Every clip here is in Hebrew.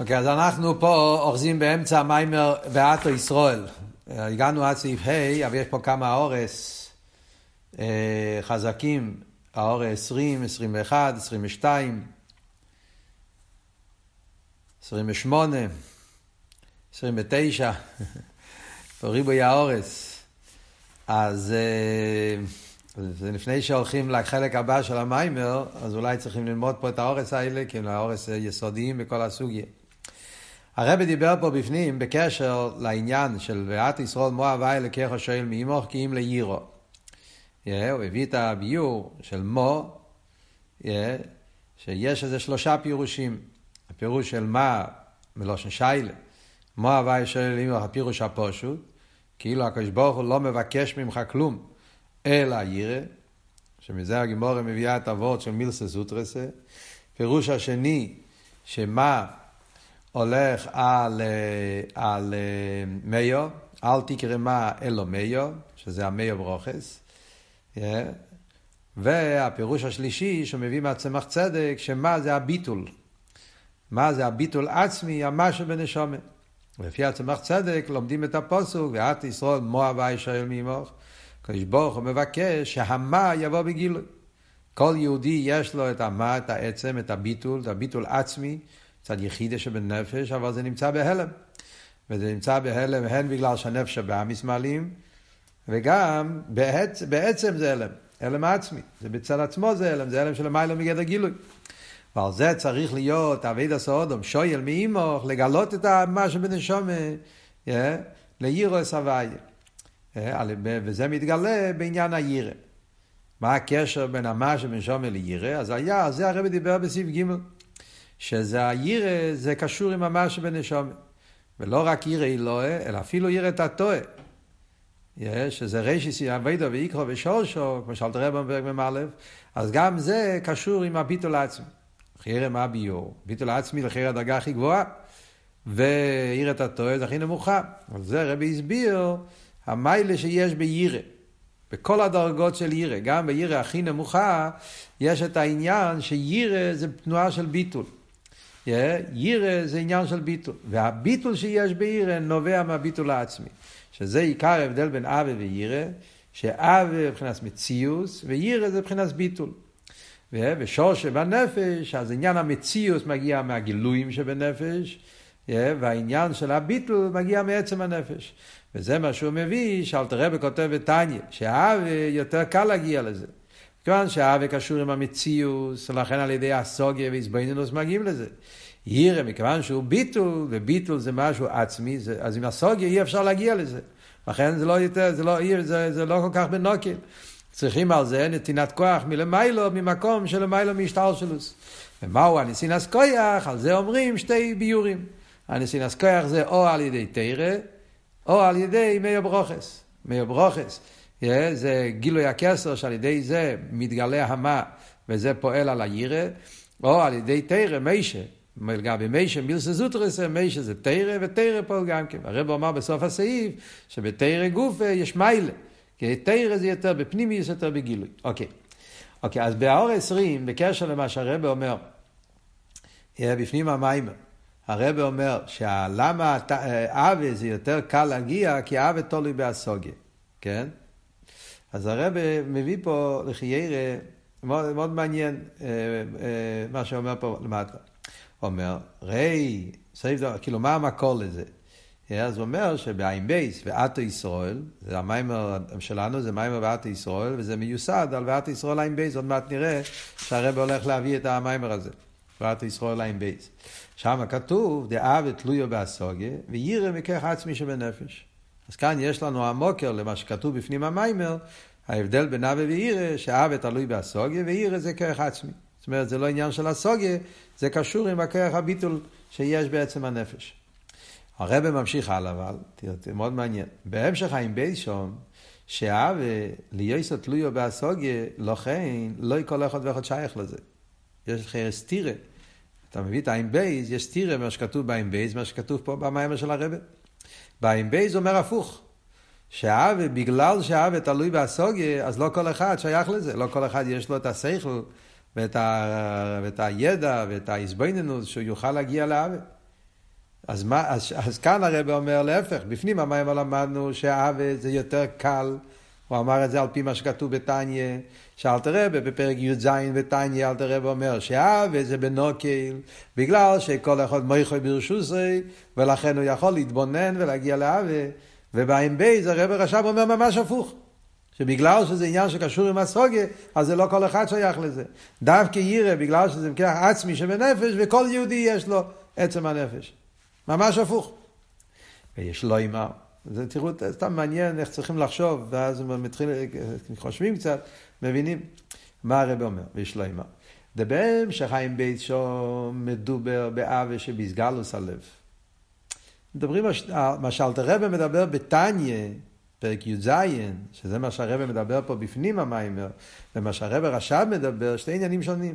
אוקיי, okay, אז אנחנו פה אוחזים באמצע המאמר ועתה ישראל. הגענו עד סעיף ה', אבל יש פה כמה הערות אה, חזקים, הערות 20, 21, 22, 28, 29, פה ריבוי הערות. אז אה, לפני שהולכים לחלק הבא של המאמר, אז אולי צריכים ללמוד פה את ההערות האלה, כי הם הערות יסודיות בכל הסוגיה. הרבי דיבר פה בפנים בקשר לעניין של ואת ישרוד מואב אי לקחו שואל מאימוך כי אם לירו. הוא הביא את הביור של מו, שיש איזה שלושה פירושים. הפירוש של מה מלושן שיילה. מואב אי שואל מאימוך הפירוש הפושוט, כאילו הקדוש ברוך הוא לא מבקש ממך כלום, אלא ירא, שמזה הגימורה מביאה את הוורד של מילסה סוטרסה. פירוש השני, שמה הולך על, אה, על אה, מיו, אל תקרא מה אלו מיו, שזה המיו ברוכס. Yeah. והפירוש השלישי שמביא מהצמח צדק, שמה זה הביטול. מה זה הביטול עצמי, המשהו בנשומת. לפי הצמח צדק לומדים את הפוסוק, ואת ישראל מואב הישראל מימוך. הקדוש ברוך הוא מבקש שהמה יבוא בגילוי. כל יהודי יש לו את המה, את העצם, את הביטול, את הביטול עצמי, צד יחידה שבנפש, אבל זה נמצא בהלם. וזה נמצא בהלם הן בגלל שהנפש הבאמיס מעלים, וגם בעצ... בעצם זה הלם, הלם עצמי. זה בצד עצמו זה הלם, זה הלם של המילה מגדר גילוי. ועל זה צריך להיות אביד הסעודום, שויל מאימוך, לגלות את מה שבנשומה, yeah, לירו סבייה. וזה מתגלה בעניין הירא. מה הקשר בין המה שבנשומה לירא? אז היה, זה הרבי דיבר בסעיף ג'. שזה הירא, זה קשור עם ממש בנשומת. ולא רק ירא אלוהה, אלא אפילו ירא תתוה. שזה רישיסי אבידו ויקרו ושורשו, כמו שאלת רב בפרק מ"א, אז גם זה קשור עם הביטול העצמי. חיירא מה ביור? ביטול העצמי לחיירא הדרגה הכי גבוהה, וירא תתוה זה הכי נמוכה. על זה רבי הסביר, המיילה שיש בירא. בכל הדרגות של ירא, גם בירא הכי נמוכה, יש את העניין שירא זה תנועה של ביטול. יירא זה עניין של ביטול, והביטול שיש בירא נובע מהביטול העצמי, שזה עיקר ההבדל בין אבה ויירא, שאבה מבחינת מציאוס, ויירא זה מבחינת ביטול. ושור שבנפש, אז עניין המציאוס מגיע מהגילויים שבנפש, והעניין של הביטול מגיע מעצם הנפש. וזה מה שהוא מביא, שאלתר רבי כותב בתניא, שהאבה יותר קל להגיע לזה. כיוון שהאווה קשור עם המציאוס, ולכן על ידי הסוגיה והזבנינוס מגיעים לזה. ירא, מכיוון שהוא ביטול, וביטול זה משהו עצמי, זה, אז עם הסוגיה אי אפשר להגיע לזה. לכן זה לא יותר, זה לא, זה, זה לא כל כך בנוקל. צריכים על זה נתינת כוח מלמיילו, ממקום שלמיילו משתלשלוס. ומהו הניסינס כויח? על זה אומרים שתי ביורים. הניסינס כויח זה או על ידי תרא, או על ידי מאיר ברוכס. מאיר ברוכס. זה גילוי הכסר שעל ידי זה מתגלה המה וזה פועל על הירא, או על ידי תרא, מישה. לגבי מישה מילסה זוטרסה, מישה זה תרא ותרא פועל גם כן. הרב אמר בסוף הסעיף שבתרא גופה יש מיילה. כי תרא זה יותר בפנימי, זה יותר בגילוי. אוקיי. אוקיי, אז באור 20, בקשר למה שהרב אומר, בפנים המיימר, הרב אומר שלמה אבה זה יותר קל להגיע, כי אבה תולוי באסוגיה, כן? אז הרב מביא פה לחיירה, מאוד, מאוד מעניין אה, אה, מה שאומר פה למטה. אומר, ראי, כאילו מה המקור לזה? אה, אז הוא אומר שבעין בייס ואתו ישראל, זה המיימר שלנו, זה מיימר ואתו ישראל, וזה מיוסד על ואתו ישראל עין בייס, עוד מעט נראה שהרב הולך להביא את המיימר הזה, ואתו ישראל עין בייס. שם כתוב, דאב תלויו באסוגיה, וירא מכך עצמי שבנפש. אז כאן יש לנו המוקר למה שכתוב בפנים המיימר, ההבדל בין אבה ואירא, שאבה תלוי באסוגיה, ואירא זה כרך עצמי. זאת אומרת, זה לא עניין של אסוגיה, זה קשור עם הכרך הביטול שיש בעצם הנפש. הרב ממשיך הלאה, אבל, תראה, מאוד מעניין. בהמשך עם ביישום, שאבה ליוסו תלויו באסוגיה, לא כן, לא כל אחד ואחד שייך לזה. יש לך סטירה. אתה מביא את העין בייז, יש סטירה מה שכתוב בעין בייז, מה שכתוב פה במיימר של הרבה. בעין בייז אומר הפוך. שהאווה, בגלל שהאווה תלוי בהסוגיה, אז לא כל אחד שייך לזה, לא כל אחד יש לו את השכל ואת, ה, ואת הידע ואת ההזבננות שהוא יוכל להגיע לאווה. אז, מה, אז, אז כאן הרב אומר להפך, בפנים המים למדנו שהאווה זה יותר קל, הוא אמר את זה על פי מה שכתוב בתניא, שאלתר רבה בפרק י"ז בתניא, אלתר רבה אומר שהאווה זה בנוקל, בגלל שכל אחד מויכו ברשוסי, ולכן הוא יכול להתבונן ולהגיע לאווה, ובעין בייז הרב רש"ב אומר ממש הפוך. שבגלל שזה עניין שקשור עם הסוגיה, אז זה לא כל אחד שייך לזה. דווקא ירא, בגלל שזה מכח עצמי שבנפש, וכל יהודי יש לו עצם הנפש. ממש הפוך. ויש לו אימה. זה תראו, סתם מעניין איך צריכים לחשוב, ואז מתחיל, חושבים קצת, מבינים מה הרב אומר, ויש לו אימה. דבם שחיים בית שום מדובר באווה שבסגלוס הלב. מדברים על מה שאלתר רבי מדבר בתניא, פרק י"ז, שזה מה שהרבא מדבר פה בפנים המיימר, ומה שהרבא רש"ב מדבר, שתי עניינים שונים.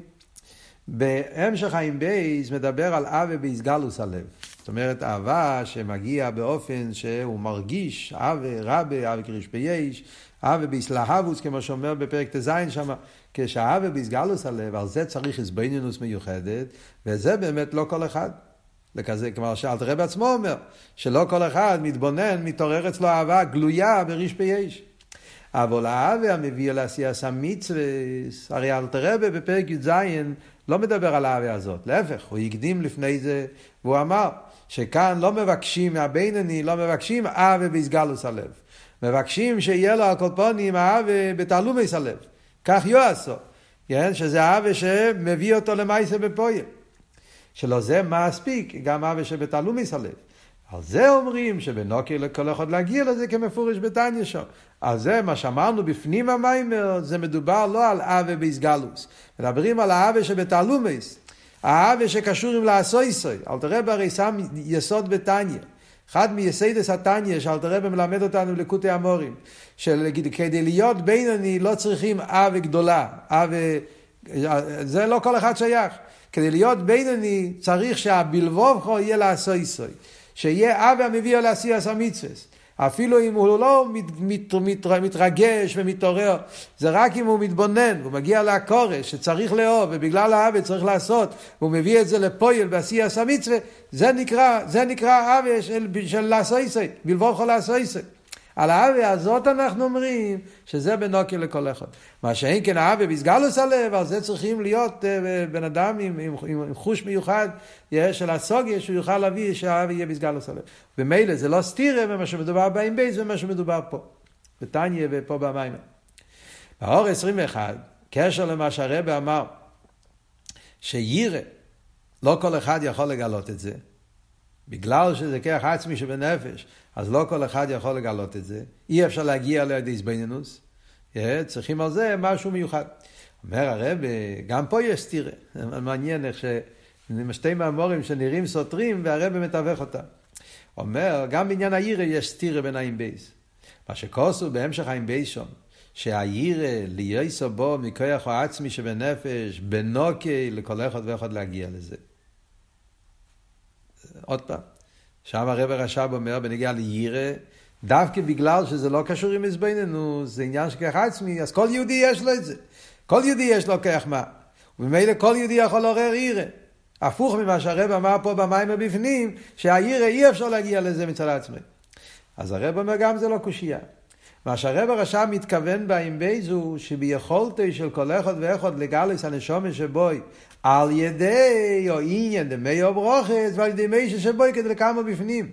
בהמשך חיים בייס מדבר על אהבה באיסגלוס הלב. זאת אומרת, אהבה שמגיע באופן שהוא מרגיש, אהבה רבה, אהבה קריש בייש, אהבה באיסלהבוס, כמו שאומר בפרק ט"ז שם, כשאהבה באיסגלוס הלב, על זה צריך הסבינינוס מיוחדת, וזה באמת לא כל אחד. לכזה, כמו שאלת הרב עצמו אומר, שלא כל אחד מתבונן, מתעורר אצלו אהבה גלויה בריש פייש. אבל האהבה המביא אל עשיית המצווה, הרי אלת רבה בפרק י"ז לא מדבר על האהבה הזאת, להפך, הוא הקדים לפני זה, והוא אמר שכאן לא מבקשים מהבינני, לא מבקשים אהבה באיסגלוס הלב. מבקשים שיהיה לו על כל פונים אהבה בתעלומס הלב. כך יועשו, כן? שזה אהבה שמביא אותו למעשה בפועל. שלא זה מספיק, גם אבי שבתעלומיס הלב. על זה אומרים שבנוקר לכל אחד להגיע לזה כמפורש בתניא שם. על זה מה שאמרנו בפנים המיימר, זה מדובר לא על אבי באיסגלוס. מדברים על האבי שבתעלומיס. האבי שקשור עם לעשויסוי. אל תראה בהרי שם יסוד בתניא. אחד מייסיידס התניא, שאלתר רבי מלמד אותנו לקוטי המורים, שכדי להיות בינוני לא צריכים אבי גדולה, אבי, זה לא כל אחד שייך. כדי להיות בינוני צריך שהבלבובכו יהיה לעשו איסוי. שיהיה אבא מביא על עשיית המצווה. אפילו אם הוא לא מת, מת, מת, מתרגש ומתעורר, זה רק אם הוא מתבונן, הוא מגיע לקורש שצריך לאהוב, ובגלל האבא צריך לעשות, והוא מביא את זה לפועל בעשיית המצווה, זה נקרא, זה נקרא אבא של, של לעשו איסוי, בלבובכו לעשו. על האווה הזאת אנחנו אומרים שזה בנוקי לכל אחד. מה שאין כן האווה בסגלוס הלב, על זה צריכים להיות uh, בן אדם עם, עם, עם, עם חוש מיוחד של הסוגיה, שהוא יוכל להביא שהאווה יהיה בסגלוס הלב. ומילא זה לא סתירה ממה שמדובר באים בייס ומה שמדובר פה. בתניא ופה במים. באור 21, קשר למה שהרבא אמר, שירא, לא כל אחד יכול לגלות את זה, בגלל שזה כרך עצמי שבנפש, אז לא כל אחד יכול לגלות את זה. אי אפשר להגיע לידי זבנינוס. צריכים על זה משהו מיוחד. אומר הרב, גם פה יש סתירה. מעניין איך ש... שתי מאמורים שנראים סותרים והרב מתווך אותם. אומר, גם בעניין העירה יש סתירה בין האם בייס. מה שכוסו בהמשך האם בייס שם, שהעירה ליוסו בו מכוח העצמי שבנפש, בנוקי לכל אחד ואחד להגיע לזה. עוד פעם, שם הרב הרש"ב אומר בנגיע לירא, דווקא בגלל שזה לא קשור עם עזבננו, זה עניין של כוח עצמי, אז כל יהודי יש לו את זה. כל יהודי יש לו כוח מה. וממילא כל יהודי יכול לעורר ירא. הפוך ממה שהרב אמר פה במים הבפנים, שהירא אי אפשר להגיע לזה מצד עצמי. אז הרב אומר גם זה לא קושייה. מה שהרב הרש"ב מתכוון בהם בייזו, שביכולתו של כל אחד ואחד לגלס הנשומת שבוי, על ידי או עניין דמי או ברוכס, ועל ידי מי ששבוי כדי לקמה בפנים.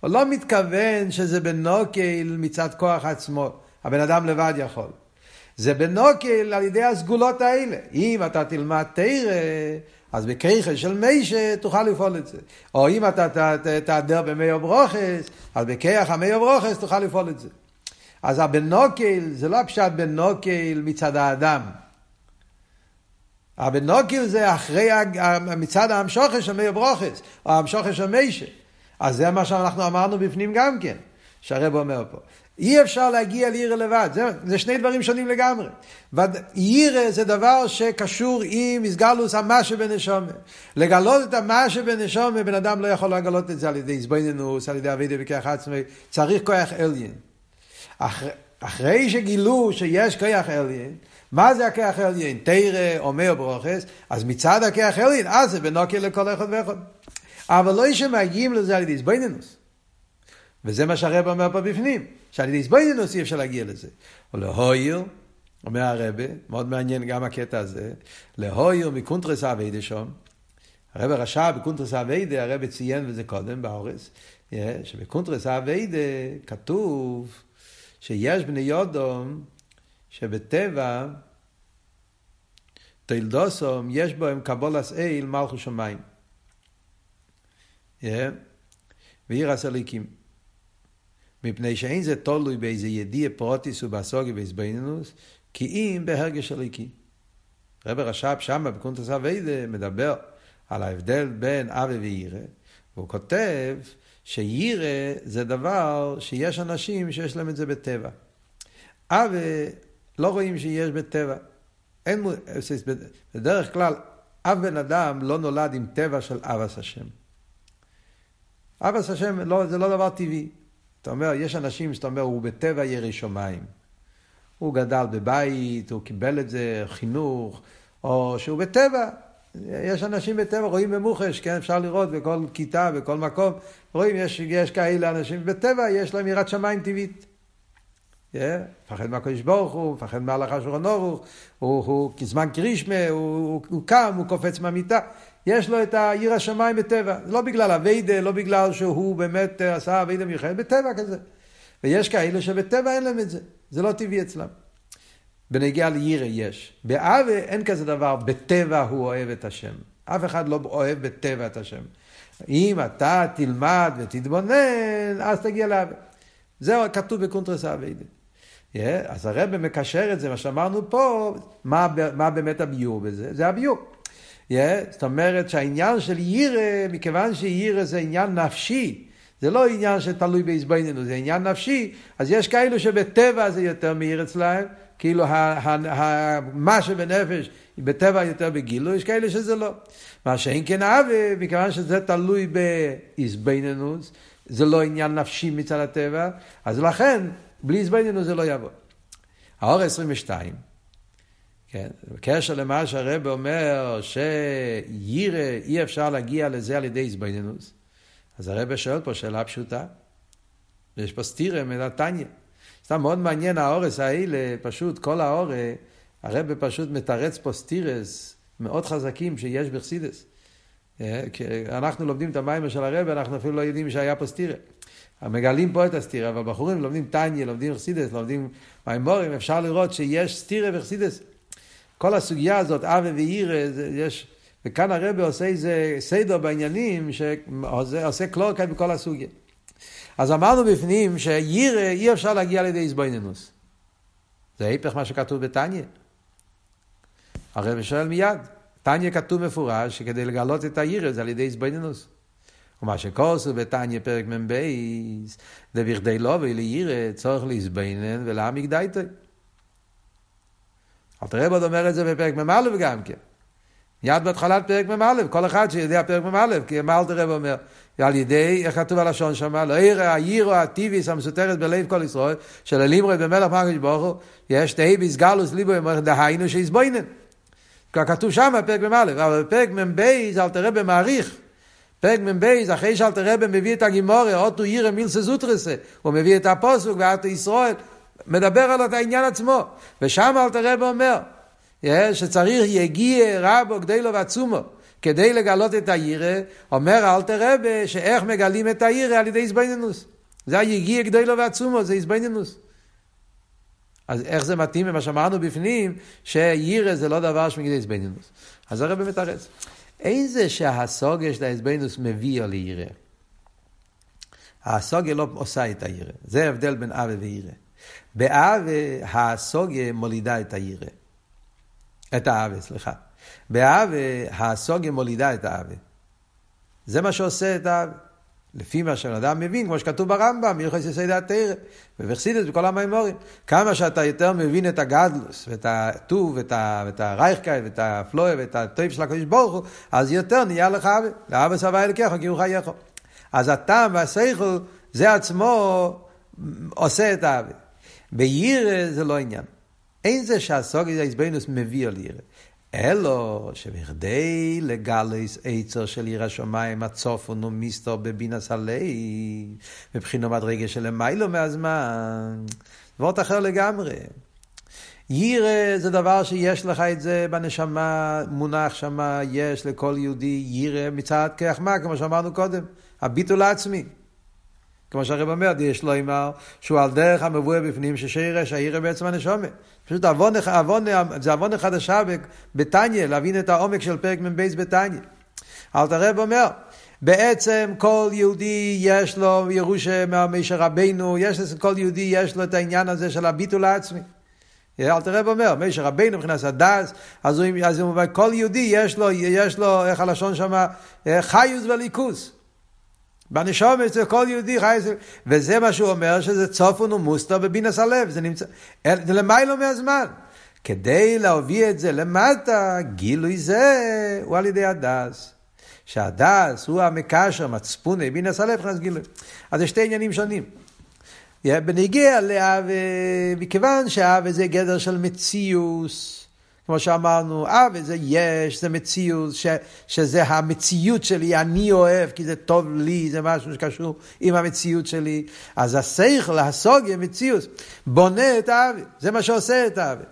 הוא לא מתכוון שזה בנוקל מצד כוח עצמו, הבן אדם לבד יכול. זה בנוקל על ידי הסגולות האלה. אם אתה תלמד תרא, אז בכריכה של מישה תוכל לפעול את זה. או אם אתה תעדר במי ברוכס, אז בכיח המי ברוכס תוכל לפעול את זה. אז הבנוקל זה לא פשט בנוקל מצד האדם. הבנוקל זה אחרי מצד המשוכש של מי ברוכס, או המשוכש של מישה. אז זה מה שאנחנו אמרנו בפנים גם כן, שהרב אומר פה. אי אפשר להגיע לעיר לבד, זה, זה שני דברים שונים לגמרי. עיר זה דבר שקשור עם הסגלוס המשה בנשומה. לגלות את המשה בנשומה, בן אדם לא יכול לגלות את זה על ידי זבנינוס, על ידי אבידי וכך עצמי, צריך כוח אליין. אחרי, אחרי שגילו שיש כוח אליין, מה זה הכוח אליין? תרא, אומר ברוכס, אז מצד הכוח אליין, אז זה בנוקי לכל אחד ואחד. אבל לא שמגיעים לזה על ידי איזבנינוס. וזה מה שהרב אומר פה בפנים, שעל ידי איזבנינוס אי אפשר להגיע לזה. או להויר, אומר הרבה, מאוד מעניין גם הקטע הזה, להויר מקונטרס אביידה שם, הרב רשע בקונטרס אביידה, הרב ציין וזה קודם באורס, שבקונטרס אביידה כתוב שיש בני יודום שבטבע תלדוסום יש בהם קבולס איל מלכו שמיים. ועיר הסליקים. מפני שאין זה תולוי באיזה ידיע פרוטיס ובסוגי ובסבינינוס, כי אם בהרגש הליקי. רב רש"ב שמה בקונטוס אביידה מדבר על ההבדל בין אבי וירא, והוא כותב שירא זה דבר שיש אנשים שיש להם את זה בטבע. אבי לא רואים שיש בטבע. אין, בדרך כלל, אף בן אדם לא נולד עם טבע של אבס השם. אבס השם לא, זה לא דבר טבעי. אתה אומר, יש אנשים שאתה אומר, הוא בטבע ירא שמיים. הוא גדל בבית, הוא קיבל את זה, חינוך, או שהוא בטבע. יש אנשים בטבע, רואים במוחש, כן, אפשר לראות בכל כיתה, בכל מקום, רואים, יש, יש כאלה אנשים בטבע, יש להם יראת שמיים טבעית. מפחד מהקדוש ברוך הוא, מפחד מהלך השולחן אורוך, הוא, כזמן קרישמה, הוא, קם, הוא קופץ מהמיטה. יש לו את היראת שמיים בטבע. לא בגלל עבודה, לא בגלל שהוא באמת עשה עבודה מיוחד, בטבע כזה. ויש כאלה שבטבע אין להם את זה. זה לא טבעי אצלם. בנוגע ליראה יש. באהבה אין כזה דבר, בטבע הוא אוהב את השם. אף אחד לא אוהב בטבע את השם. אם אתה תלמד ותתבונן, אז תגיע לאהבה. זהו כתוב בקונטרס עבודה. Yeah, אז הרב מקשר את זה, מה שאמרנו פה, מה, מה באמת הביור בזה? זה הביור. Yeah, זאת אומרת שהעניין של יירא, מכיוון שיירא זה עניין נפשי, זה לא עניין שתלוי בעזבננו, זה עניין נפשי, אז יש כאלו שבטבע זה יותר מאיר אצלהם, כאילו מה שבנפש בטבע יותר בגילו, יש כאלה שזה לא. מה שאין כן אהבה, מכיוון שזה תלוי בעזבננו, זה לא עניין נפשי מצד הטבע, אז לכן בלי עזבננו זה לא יעבוד. האור 22, כן, בקשר למה שהרב אומר שירא אי אפשר להגיע לזה על ידי עזבנינוס, אז הרב שואל פה שאלה פשוטה, ויש פה סטירה מנתניה. סתם מאוד מעניין האורס האלה, פשוט כל האורה, הרב פשוט מתרץ פה סטירס מאוד חזקים שיש בחסידס. אה, אנחנו לומדים את המים של הרב, אנחנו אפילו לא יודעים שהיה פה סטירה. מגלים פה את הסטירה, אבל בחורים לומדים טניה, לומדים חסידס, לומדים מימורים, אפשר לראות שיש סטירה וחסידס. כל הסוגיה הזאת, אבי ואירה, יש, וכאן הרב עושה איזה סדר בעניינים, שעושה קלורקאי בכל הסוגיה. אז אמרנו בפנים שירא אי אפשר להגיע על ידי איזבוינינוס. זה ההפך מה שכתוב בטניה. הרב שואל מיד, טניה כתוב מפורש שכדי לגלות את הירא זה על ידי איזבוינינוס. ומה שכוסו בתניא פרק מ"ב, דבכדי לא ולירא צורך להזבנן ולהעמיק דייטוי. אלתר רב עוד אומר את זה בפרק מ"א גם כן. מיד בהתחלת פרק מ"א, כל אחד שיודע פרק מ"א, כי מה אלתר רב אומר? על ידי, איך כתוב הלשון שם? לא ירא העירו הטיביס המסותרת בלב כל ישראל, של הלימרד במלך מרגש ברוך הוא, יש תהי ביסגלוס ליבו, דהיינו שיסבוינן. כתוב שם בפרק מ"א, אבל בפרק מ"ב אלתר רב מעריך. פרק מ"ב, אחרי שאלתר רבי מביא את הגימורה, אוטו ירא מילסה זוטרסה, הוא מביא את הפוסוק ואתו ישראל, מדבר על העניין עצמו, ושם אלתר רבי אומר, שצריך יגיע רבו גדלו ועצומו, כדי לגלות את הירא, אומר אלתר רבי, שאיך מגלים את הירא על ידי איזבנינוס. זה היגיע גדלו ועצומו, זה איזבנינוס. אז איך זה מתאים למה שאמרנו בפנים, שירא זה לא דבר שמגיע איזבנינוס. אז הרבי מתרץ. אין זה שהסוגיה של האזבנוס מביא על ירא. הסוגיה לא עושה את הירא. זה ההבדל בין אבה וירא. באבה הסוגיה מולידה את הירא. את האבה, סליחה. באבה הסוגיה מולידה את האבה. זה מה שעושה את האבה. לפי מה שבן אדם מבין, כמו שכתוב ברמב"ם, מיוחס יסי דעת תרא, ובחסידס בכל המימורים. כמה שאתה יותר מבין את הגדלוס, ואת הטוב, ואת הרייכקאי, ואת הפלואה, ואת הטוב של הקדוש ברוך הוא, אז יותר נהיה לך אבי, לאבא סבא אלוקיך, כי הוא חייך. אז הטעם והסייכל, זה עצמו עושה את האבי. בירא זה לא עניין. אין זה שהסוגיה איזבנוס מביא על ירא. אלו שבכדי לגלס עצר של עיר השמיים הצופון ומסתור בבינס הלב, מבחינו מדרגה של למיילו מהזמן, דבר אחר לגמרי. יירא זה דבר שיש לך את זה בנשמה, מונח שמה, יש לכל יהודי יירא מצד כחמה, כמו שאמרנו קודם, הביטול העצמי. כמו שהרב אומר, יש לו אמר, שהוא על דרך המבואה בפנים, ששירא, שהעירא בעצם הנשומת. פשוט עוון, עוון, זה עוון חדשה בתניא, להבין את העומק של פרק מ"ב בתניא. אלתר רב אומר, בעצם כל יהודי יש לו ירושה מהמישר רבינו, יש לכל יהודי יש לו את העניין הזה של הביטול העצמי. אלתר רב אומר, מישר רבינו מבחינת הדס, אז הוא, אומר, כל יהודי יש לו, יש לו, איך הלשון שם, חיוס וליכוס. בנשום אצל כל יהודי חי, וזה מה שהוא אומר, שזה צופון ומוסתר בבינס הלב, זה נמצא, זה למיילו מהזמן. כדי להביא את זה למטה, גילוי זה הוא על ידי הדס. שהדס הוא המקשר, מצפוני, בינס הלב, נכנס גילוי. אז זה שתי עניינים שונים. בניגיע לאב, מכיוון שאב זה גדר של מציוס, כמו שאמרנו, אה, וזה יש, זה מציאות, ש, שזה המציאות שלי, אני אוהב, כי זה טוב לי, זה משהו שקשור עם המציאות שלי. אז השכל, הסוגיה, מציאות, בונה את האבי, זה מה שעושה את האבי.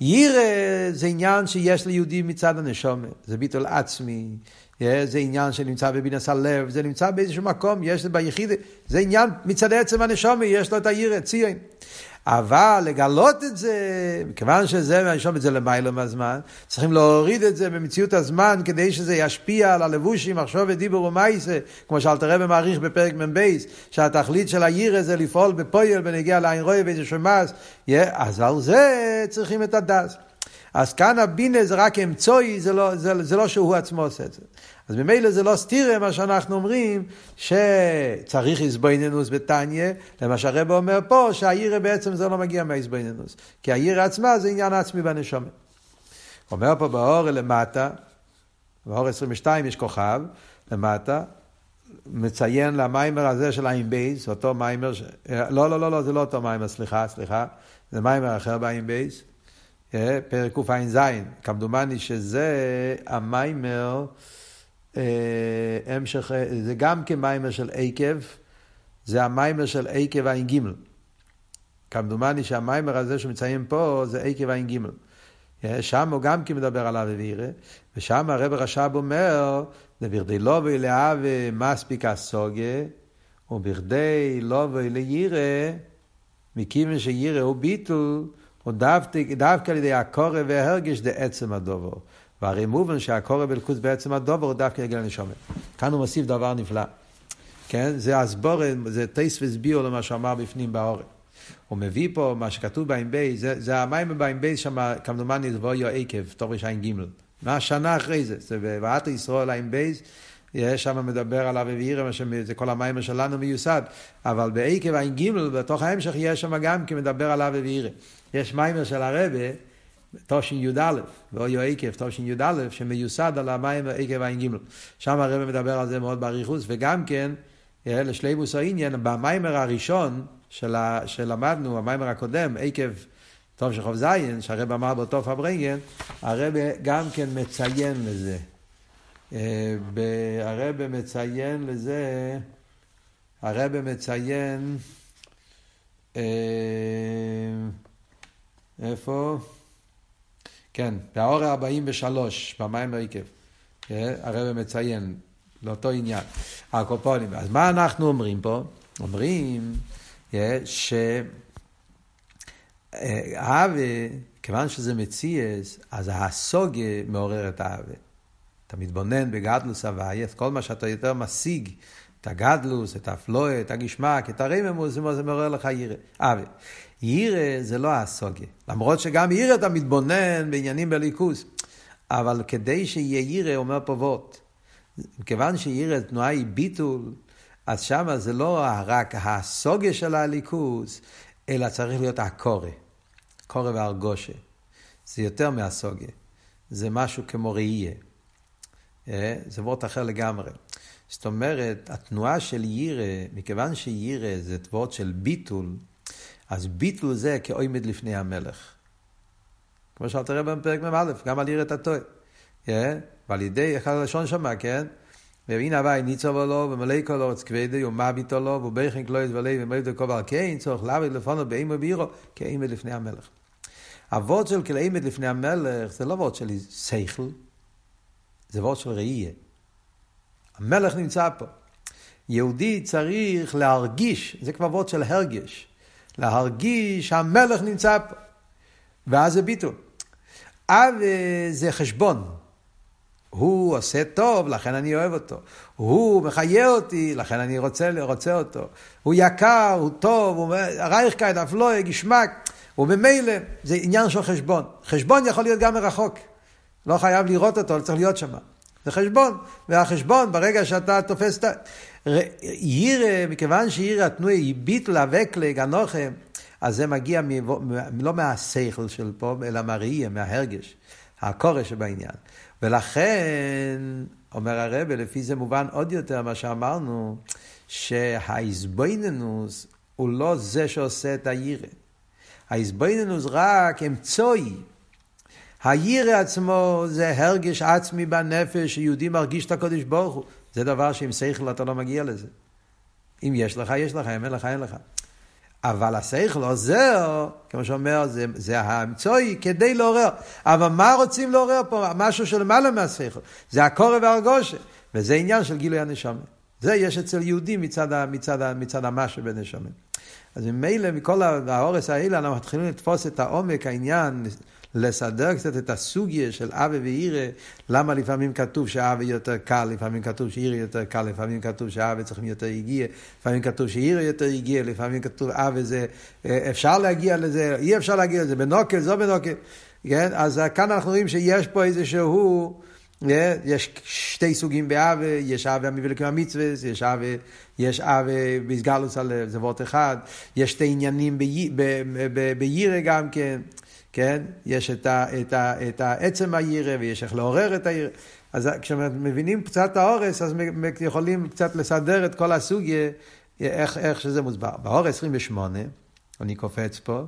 ירא זה עניין שיש ליהודי מצד הנשומת, זה ביטול עצמי, זה עניין שנמצא בבינס הלב, זה נמצא באיזשהו מקום, יש ביחיד, זה עניין מצד עצם הנשומת, יש לו את הירא, ציון. אבל לגלות את זה, מכיוון שזה, שומע את זה למיילו מהזמן, צריכים להוריד את זה במציאות הזמן כדי שזה ישפיע על הלבושים, מחשוב ודיבור ומייסה, כמו שאלתר רבי מעריך בפרק מ"ב, שהתכלית של הירא זה לפעול בפויל בנגיע לעין רואה ואיזה שמאס, אז על זה צריכים את הדעת. אז כאן הבינה זה רק אמצעי, זה, לא, זה, זה לא שהוא עצמו עושה את זה. אז ממילא זה לא סתירה מה שאנחנו אומרים, שצריך התבוננות בתניא, למה שהרב אומר פה, שהיראה בעצם זה לא מגיע מההתבוננות. כי היראה עצמה זה עניין עצמי בנשמה. אומר פה בהערה למטה, בהערה 22 יש כוכב, למטה, מציין למאמר הזה של עין בייס, אותו מאמר, ש... לא, לא, לא, לא, זה לא אותו מאמר, סליחה, סליחה, זה מאמר אחר בעין בייס, אה, פרק קע"ז, כמדומני שזה המאמר, אה, המשך, זה גם המאמר של עקב, זה המאמר של עקב גימל. כמדומני שהמאמר הזה שמציין פה זה עקב גימל. אה, שם הוא גם כן מדבר על אהבה ויראה, ושם הרב רש"ב אומר, ובכדי לבוא לאהבה מספיק השגה, ובכדי לא ולירא, מכיוון שירא הוא ביטול, הוא דווקא, על ידי הקורא וההרגש דעצם הדובר. והרי מובן שהקורא בלכוס בעצם הדובר הוא דווקא יגיע לנשומת. כאן הוא מוסיף דבר נפלא. כן? זה הסבורת, זה טייס וסביאו למה שאמר בפנים בעורף. הוא מביא פה מה שכתוב בעין בייס, זה, זה המים בעין בייס שם, כמדומני זה בואי עקב, תורש גימל. מה השנה אחרי זה? זה בבעת ישראל עין בייס, יש שם מדבר על אבי ואירם, זה כל המים שלנו מיוסד, אבל בעקב גימל, בתוך ההמשך יש שם גם כי מדבר על אבי ואירם. יש מיימר של הרבה, תשי"א, ואויו עקב תשי"א, שמיוסד על המים עקב גימל. שם הרבה מדבר על זה מאוד באריכוס, וגם כן, אה, לשלימוס העניין, במיימר הראשון שלמדנו, המיימר הקודם, עקב טוב של חוב זין, שהרב אמר באותו פברנגן, הרב גם כן מציין לזה. אה, הרב מציין לזה, הרב מציין, אה, איפה? כן, באור 43, במים עקב. אה, הרב מציין לאותו עניין. הקופונים. אז מה אנחנו אומרים פה? אומרים ש... האווה, כיוון שזה מציאס, אז הסוגה מעורר את האווה. אתה מתבונן בגדלוס הווייס, כל מה שאתה יותר משיג, את הגדלוס, את הפלואה, את הגשמק, את הרממוס, זה מעורר לך ירא. אבי. ירא זה לא הסוגה. למרות שגם ירא אתה מתבונן בעניינים בליכוס. אבל כדי שיהיה ירא, אומר פה וורט. כיוון שירא תנועה היא ביטול, אז שמה זה לא רק הסוגה של הליכוס, אלא צריך להיות הקורא. קורא והרגושה. זה יותר מהסוגה. זה משהו כמו ראייה. אה? זה וורט אחר לגמרי. זאת אומרת, התנועה של ירא, מכיוון שירא זה תבואות של ביטול, אז ביטול זה כאוימד לפני המלך. כמו שאלת רב בפרק מ"א, גם על יראת הטועה. ועל ידי, איך הלשון שמה, כן? והנה הווי ניצוב לו ומלא כל אורץ כבדי ומביט לו ובכן כלויס ולב ומביט כל על קיין צורך לעבוד לפונו באימו בירו כאימד לפני המלך. הוורד של כאימד לפני המלך זה לא וורד של שכל, זה וורד של ראייה. המלך נמצא פה. יהודי צריך להרגיש, זה כבר וורד של הרגש, להרגיש שהמלך נמצא פה. ואז זה ביטול. אב זה חשבון. הוא עושה טוב, לכן אני אוהב אותו. הוא מחיה אותי, לכן אני רוצה, רוצה אותו. הוא יקר, הוא טוב, הוא רייכקייט, אף לא, גשמק. וממילא זה עניין של חשבון. חשבון יכול להיות גם מרחוק. לא חייב לראות אותו, צריך להיות שם. זה חשבון. והחשבון, ברגע שאתה תופס את ה... יירא, מכיוון שיירא התנועי ביטל אבקלג אנוכם, אז זה מגיע מ... לא מהשכל של פה, אלא מהראייה, מההרגש, הכורש שבעניין. ולכן, אומר הרב, לפי זה מובן עוד יותר מה שאמרנו, שהאיזבויננוס הוא לא זה שעושה את הירא. האיזבויננוס רק אמצעי. הירא עצמו זה הרגש עצמי בנפש, שיהודי מרגיש את הקודש ברוך הוא. זה דבר שעם שכל אתה לא מגיע לזה. אם יש לך, יש לך, אם אין לך, אין לך. אבל השכל עוזר, כמו שאומר, זה, זה האמצעי כדי לעורר. אבל מה רוצים לעורר פה? משהו שלמעלה מהשכל. זה הקורא והרגושה. וזה עניין של גילוי הנשמה. זה יש אצל יהודים מצד, מצד, מצד המשהו בנשמה. אז ממילא מכל האורס האלה אנחנו מתחילים לתפוס את העומק, העניין, לסדר קצת את הסוגיה של אבי ואירא, למה לפעמים כתוב שאבי יותר קל, לפעמים כתוב שאירא יותר קל, לפעמים כתוב שאבי צריכים יותר הגיע, לפעמים כתוב שאירא יותר הגיע, לפעמים כתוב אבי זה, אה, אפשר להגיע לזה, אי אפשר להגיע לזה, בנוקל, זו בנוקל, כן? אז כאן אנחנו רואים שיש פה איזה שהוא... אה, יש שתי סוגים באווה, יש אווה המבלקים המצווה, יש אווה, יש אווה בסגלוס הלב, זה וורט אחד, יש שתי עניינים בירא גם כן, כן? יש את, ה, את, ה, את העצם הירא ויש איך לעורר את הירא. אז כשמבינים קצת האורס, אז יכולים קצת לסדר את כל הסוגיה, איך, איך שזה מוסבר. באור 28, אני קופץ פה,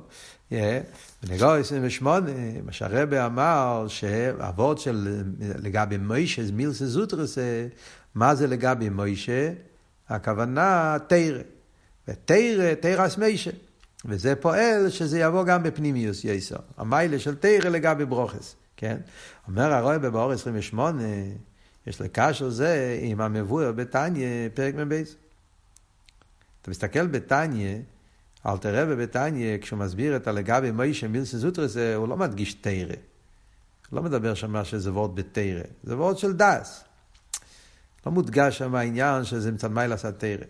בנגור 28, מה שהרבא אמר, שהאבות של לגבי מוישה, מילסה זוטרסה, מה זה לגבי מוישה? הכוונה תרא. ותרא, תרס מיישה. וזה פועל שזה יבוא גם בפנימיוס יסר. המיילה של תרא לגבי ברוכס, כן? אומר הרואה בבאור 28, יש לקשר זה עם המבואר בתניא, פרק מ"ב. אתה מסתכל בתניא, אל תראה בבתניא, כשהוא מסביר את הלגבי מוישה מילסה זוטרס, הוא לא מדגיש. הוא לא מדבר שם שזה וורד בתרא, זה וורד של דס. לא מודגש שם העניין שזה מצד מיילס התרא. מה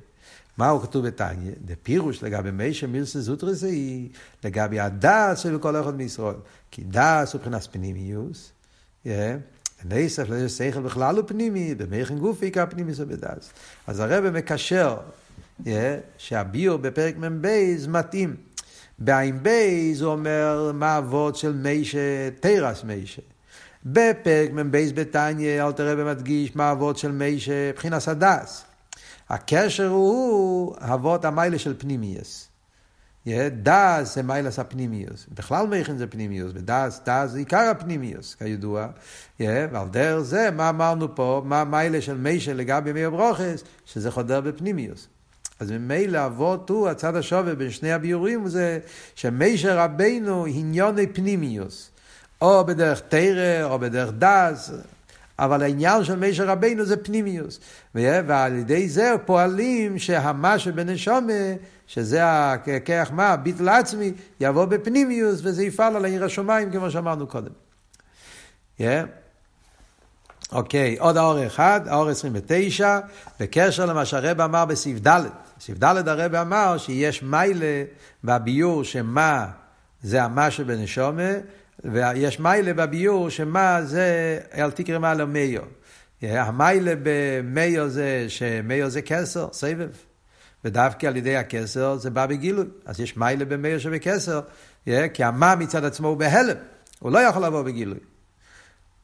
הוא כתוב בתניא? דפירוש לגבי מיישה מילסה זוטרס היא לגבי הדס שבכל אחד מישראל. כי דס הוא מבחינת פנימיוס, נסף לזה שכל בכלל הוא פנימי, במכן גופי עיקר פנימי זה בדס. אז הרב מקשר שהביור בפרק מ"ב מתאים. בעין בייז הוא אומר מה אבות של מיישה, תרס מיישה. בפרק מ"ב בתניא אלתר רבי מדגיש מה אבות של מיישה, מבחינת הדס. הקשר הוא אבות המיילה של פנימיוס. דס זה מיילס הפנימיוס. בכלל מכן זה פנימיוס, ודס, דס זה עיקר הפנימיוס, כידוע. ועל דרך זה, מה אמרנו פה, מה מיילה של מיישה לגבי מי הברוכס, שזה חודר בפנימיוס. אז ממילא אבות הוא, הצד השווה בין שני הביורים זה שמיישה רבינו עניוני פנימיוס. או בדרך תרא, או בדרך דס, אבל העניין של מיישה רבינו זה פנימיוס. ועל ידי זה פועלים שהמה שבנשומה, שזה הכיח מה, ביטל עצמי, יבוא בפנימיוס וזה יפעל על העיר השמיים כמו שאמרנו קודם. Yeah. אוקיי, עוד האור אחד, האור 29, בקשר למה שהרב אמר בסעיף ד'. בסעיף ד' הרב אמר שיש מיילה בביור שמה זה המה שבנשומה, ויש מיילה בביור שמה זה אל תקרא מעלה מאיו. המיילה במאיו זה שמאיו זה כסר, סבב. ודווקא על ידי הכסר זה בא בגילוי. אז יש מיילה במאיו שבכסר, כי המה מצד עצמו הוא בהלם, הוא לא יכול לבוא בגילוי.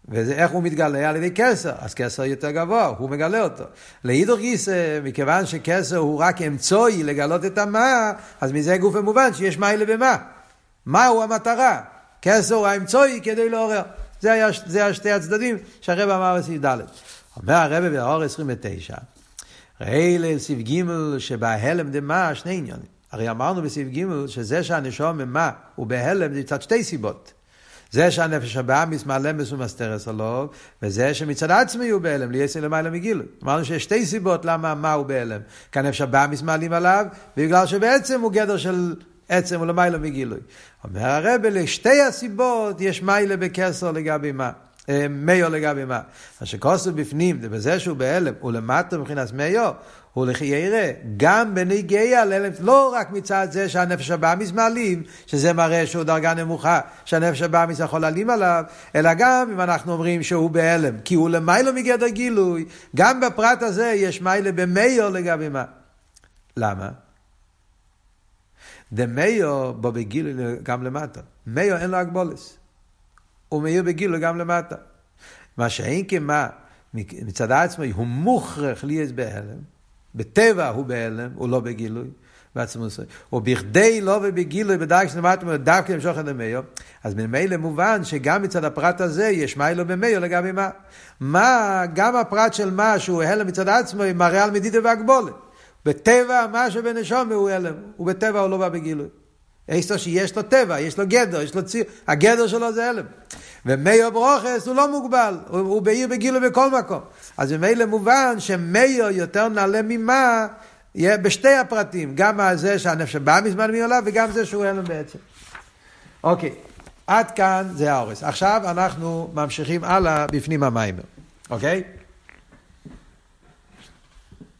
ואיך הוא מתגלה? על ידי כסר. אז כסר יותר גבוה, הוא מגלה אותו. להידור גיסא, מכיוון שכסר הוא רק אמצעי לגלות את המה, אז מזה גוף המובן שיש מיילה במה. מהו המטרה? כסר הוא האמצעי כדי לעורר. זה היה, זה היה שתי הצדדים שהרב אמר בסעיף ד'. אומר הרב באור 29, ראי ליל סעיף ג' שבהלם דמה שני עניינים. הרי אמרנו בסעיף ג' שזה שהנשום ממה הוא בהלם זה קצת שתי סיבות. זה שהנפש הבאמיס מעלמס ומסתרס עליו, וזה שמצד עצמי הוא בהלם, ליסי למעלה מגילוי. אמרנו שיש שתי סיבות למה מה הוא בהלם. כי הנפש הבאמיס מעלים עליו, ובגלל שבעצם הוא גדר של עצם ולמעלה מגילוי. אומר הרב, לשתי הסיבות יש מיילה בקסר לגבי מה. אה, מאיו לגבי מה. מה שכוסו בפנים, זה בזה שהוא בהלם, הוא למטה מבחינת מאיו, הוא לכי ירא, גם בנגיע להלם, לא רק מצד זה שהנפש הבאמיס מעלים, שזה מראה שהוא דרגה נמוכה, שהנפש הבאמיס יכול להעלים עליו, אלא גם אם אנחנו אומרים שהוא בהלם, כי הוא למיילו מגדר גילוי, גם בפרט הזה יש מיילה במאיו לגבי מה. למה? דמאיו בו בגילוי גם למטה. מאיו אין לו הגבולס. הוא מאיר בגילוי גם למטה. מה שאין כמה, מצד עצמו הוא מוכרח להיות בהלם. בטבע הוא בהלם, הוא לא בגילוי. בעצמוס. ובכדי לא ובגילוי בדרך שנאמרתם דווקא למשוך את המאיו, אז ממילא מובן שגם מצד הפרט הזה יש מיילו במאיו לגבי מה. מה, גם הפרט של מה שהוא הלם מצד עצמו מראה על מדידה והגבולת. בטבע מה שבנשום הוא הלם, ובטבע הוא לא בא בגילוי. איסטו שיש לו טבע, יש לו גדר, יש לו ציר, הגדר שלו זה הלם. ומאיו ברוכס הוא לא מוגבל, הוא, הוא בעיר בגילוי בכל מקום. אז ממילא מובן שמאיו יותר נעלה ממה, יהיה בשתי הפרטים, גם זה שהנפש בא מזמן מעליו וגם זה שהוא הלם בעצם. אוקיי, עד כאן זה האורס. עכשיו אנחנו ממשיכים הלאה בפנים המיימר, אוקיי?